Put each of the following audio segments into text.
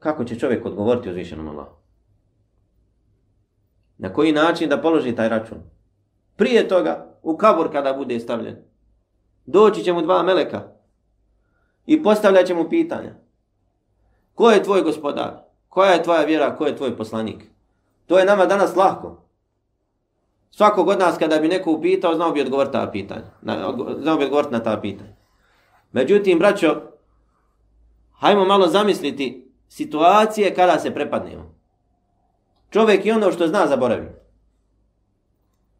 Kako će čovjek odgovoriti uzvišenom Allahu? Na koji način da položi taj račun? Prije toga, u kabur kada bude stavljen. Doći će mu dva meleka i postavljat će mu pitanja. Ko je tvoj gospodar? Koja je tvoja vjera? Ko je tvoj poslanik? To je nama danas lahko. Svakog od nas kada bi neko upitao, znao bi odgovoriti ta pitanja. Znao bi odgovoriti na ta pitanja. Međutim, braćo, hajmo malo zamisliti situacije kada se prepadnemo. Čovjek je ono što zna zaboravi.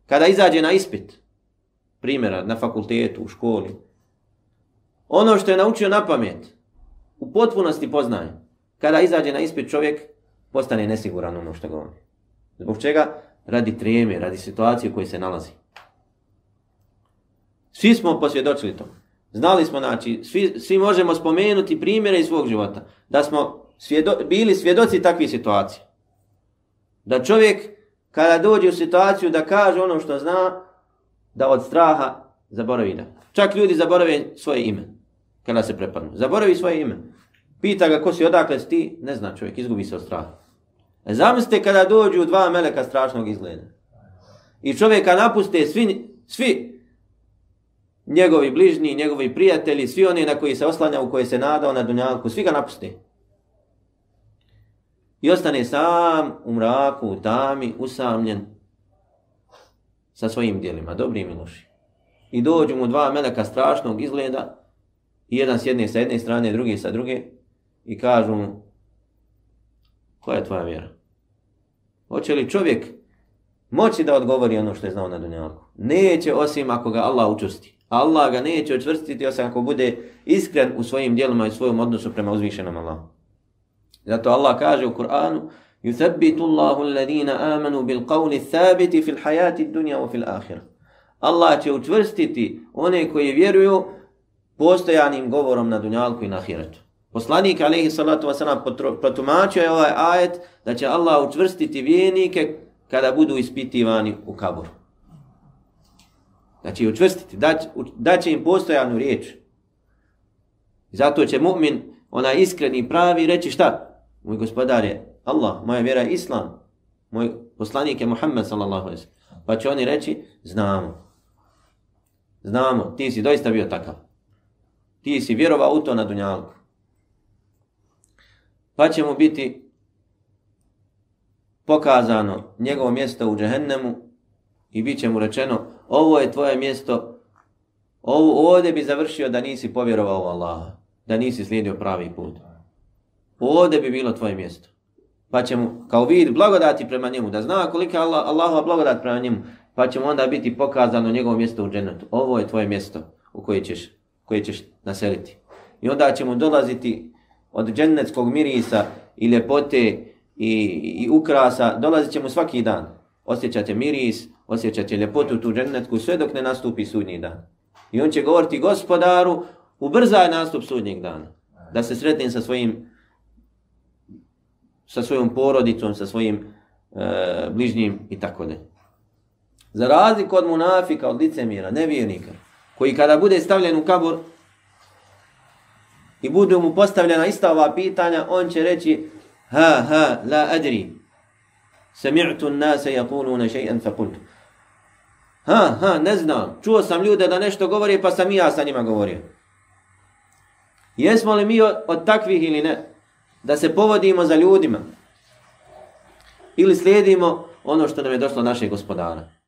Kada izađe na ispit, primjera, na fakultetu, u školi, ono što je naučio na pamet, u potpunosti poznaje. Kada izađe na ispit čovjek postane nesiguran ono što govori. Zbog čega? Radi trijeme, radi situacije u kojoj se nalazi. Svi smo posvjedočili to. Znali smo, znači, svi, svi možemo spomenuti primjere iz svog života. Da smo bili svjedoci takvih situacija. Da čovjek kada dođe u situaciju da kaže ono što zna, da od straha zaboravi da. Čak ljudi zaborave svoje ime kada se prepadnu. Zaboravi svoje ime. Pita ga ko si, odakle si ti, ne zna čovjek, izgubi se od straha. E, zamislite kada dođu dva meleka strašnog izgleda. I čovjeka napuste svi, svi njegovi bližnji, njegovi prijatelji, svi oni na koji se oslanja, u koje se nadao na Dunjalku, svi ga napuste. I ostane sam u mraku, u tami, usamljen sa svojim dijelima, dobrim i lošim. I dođu mu dva meleka strašnog izgleda, jedan s jedne sa jedne strane, drugi sa druge, i kažu mu, koja je tvoja vjera? Hoće li čovjek moći da odgovori ono što je znao na dunjalku? Neće osim ako ga Allah učusti. Allah ga neće očvrstiti osim ako bude iskren u svojim djelima i svojom odnosu prema uzvišenom Allahu. Zato Allah kaže u Kur'anu يُثَبِّتُ اللَّهُ الَّذِينَ آمَنُوا بِالْقَوْلِ الثَّابِتِ فِي الْحَيَاتِ الدُّنْيَا وَفِي Allah će učvrstiti one koji vjeruju postojanim govorom na dunjalku i na ahiretu. Poslanik alaihi salatu wasalam protumačio je ovaj ajet da će Allah učvrstiti vjernike kada budu ispitivani u kaboru. Znači učvrstiti, da će im postojanu riječ. Zato će mu'min, onaj iskreni pravi, reći šta? Moj gospodar je Allah, moja vjera je Islam. Moj poslanik je Muhammed sallallahu alaihi Pa će oni reći, znamo. Znamo, ti si doista bio takav. Ti si vjerovao u to na Dunjalku. Pa će mu biti pokazano njegovo mjesto u džehennemu i bit će mu rečeno, ovo je tvoje mjesto, ovdje bi završio da nisi povjerovao u Allaha, da nisi slijedio pravi put. Ovdje bi bilo tvoje mjesto. Pa ćemo kao vid blagodati prema njemu, da zna koliko je Allah, Allahova blagodat prema njemu, pa ćemo onda biti pokazano njegovo mjesto u dženetu. Ovo je tvoje mjesto u koje ćeš, koje ćeš naseliti. I onda ćemo dolaziti od dženetskog mirisa i ljepote i, i ukrasa, dolazit ćemo svaki dan. Osjećate miris, osjećate ljepotu tu dženetku, sve dok ne nastupi sudnji dan. I on će govoriti gospodaru, ubrzaj nastup sudnjeg dana, da se sretnem sa svojim sa svojom porodicom, sa svojim e, bližnjim i tako ne. Za razliku od munafika, od licemjera, nevjernika, koji kada bude stavljen u kabor i budu mu postavljena ista ova pitanja, on će reći ha ha la adri sami'tu nase fa Ha, ha, ne znam. Čuo sam ljude da nešto govori, pa sam i ja sa njima govorio. Jesmo li mi od takvih ili ne? da se povodimo za ljudima ili slijedimo ono što nam je došlo od našeg gospodara.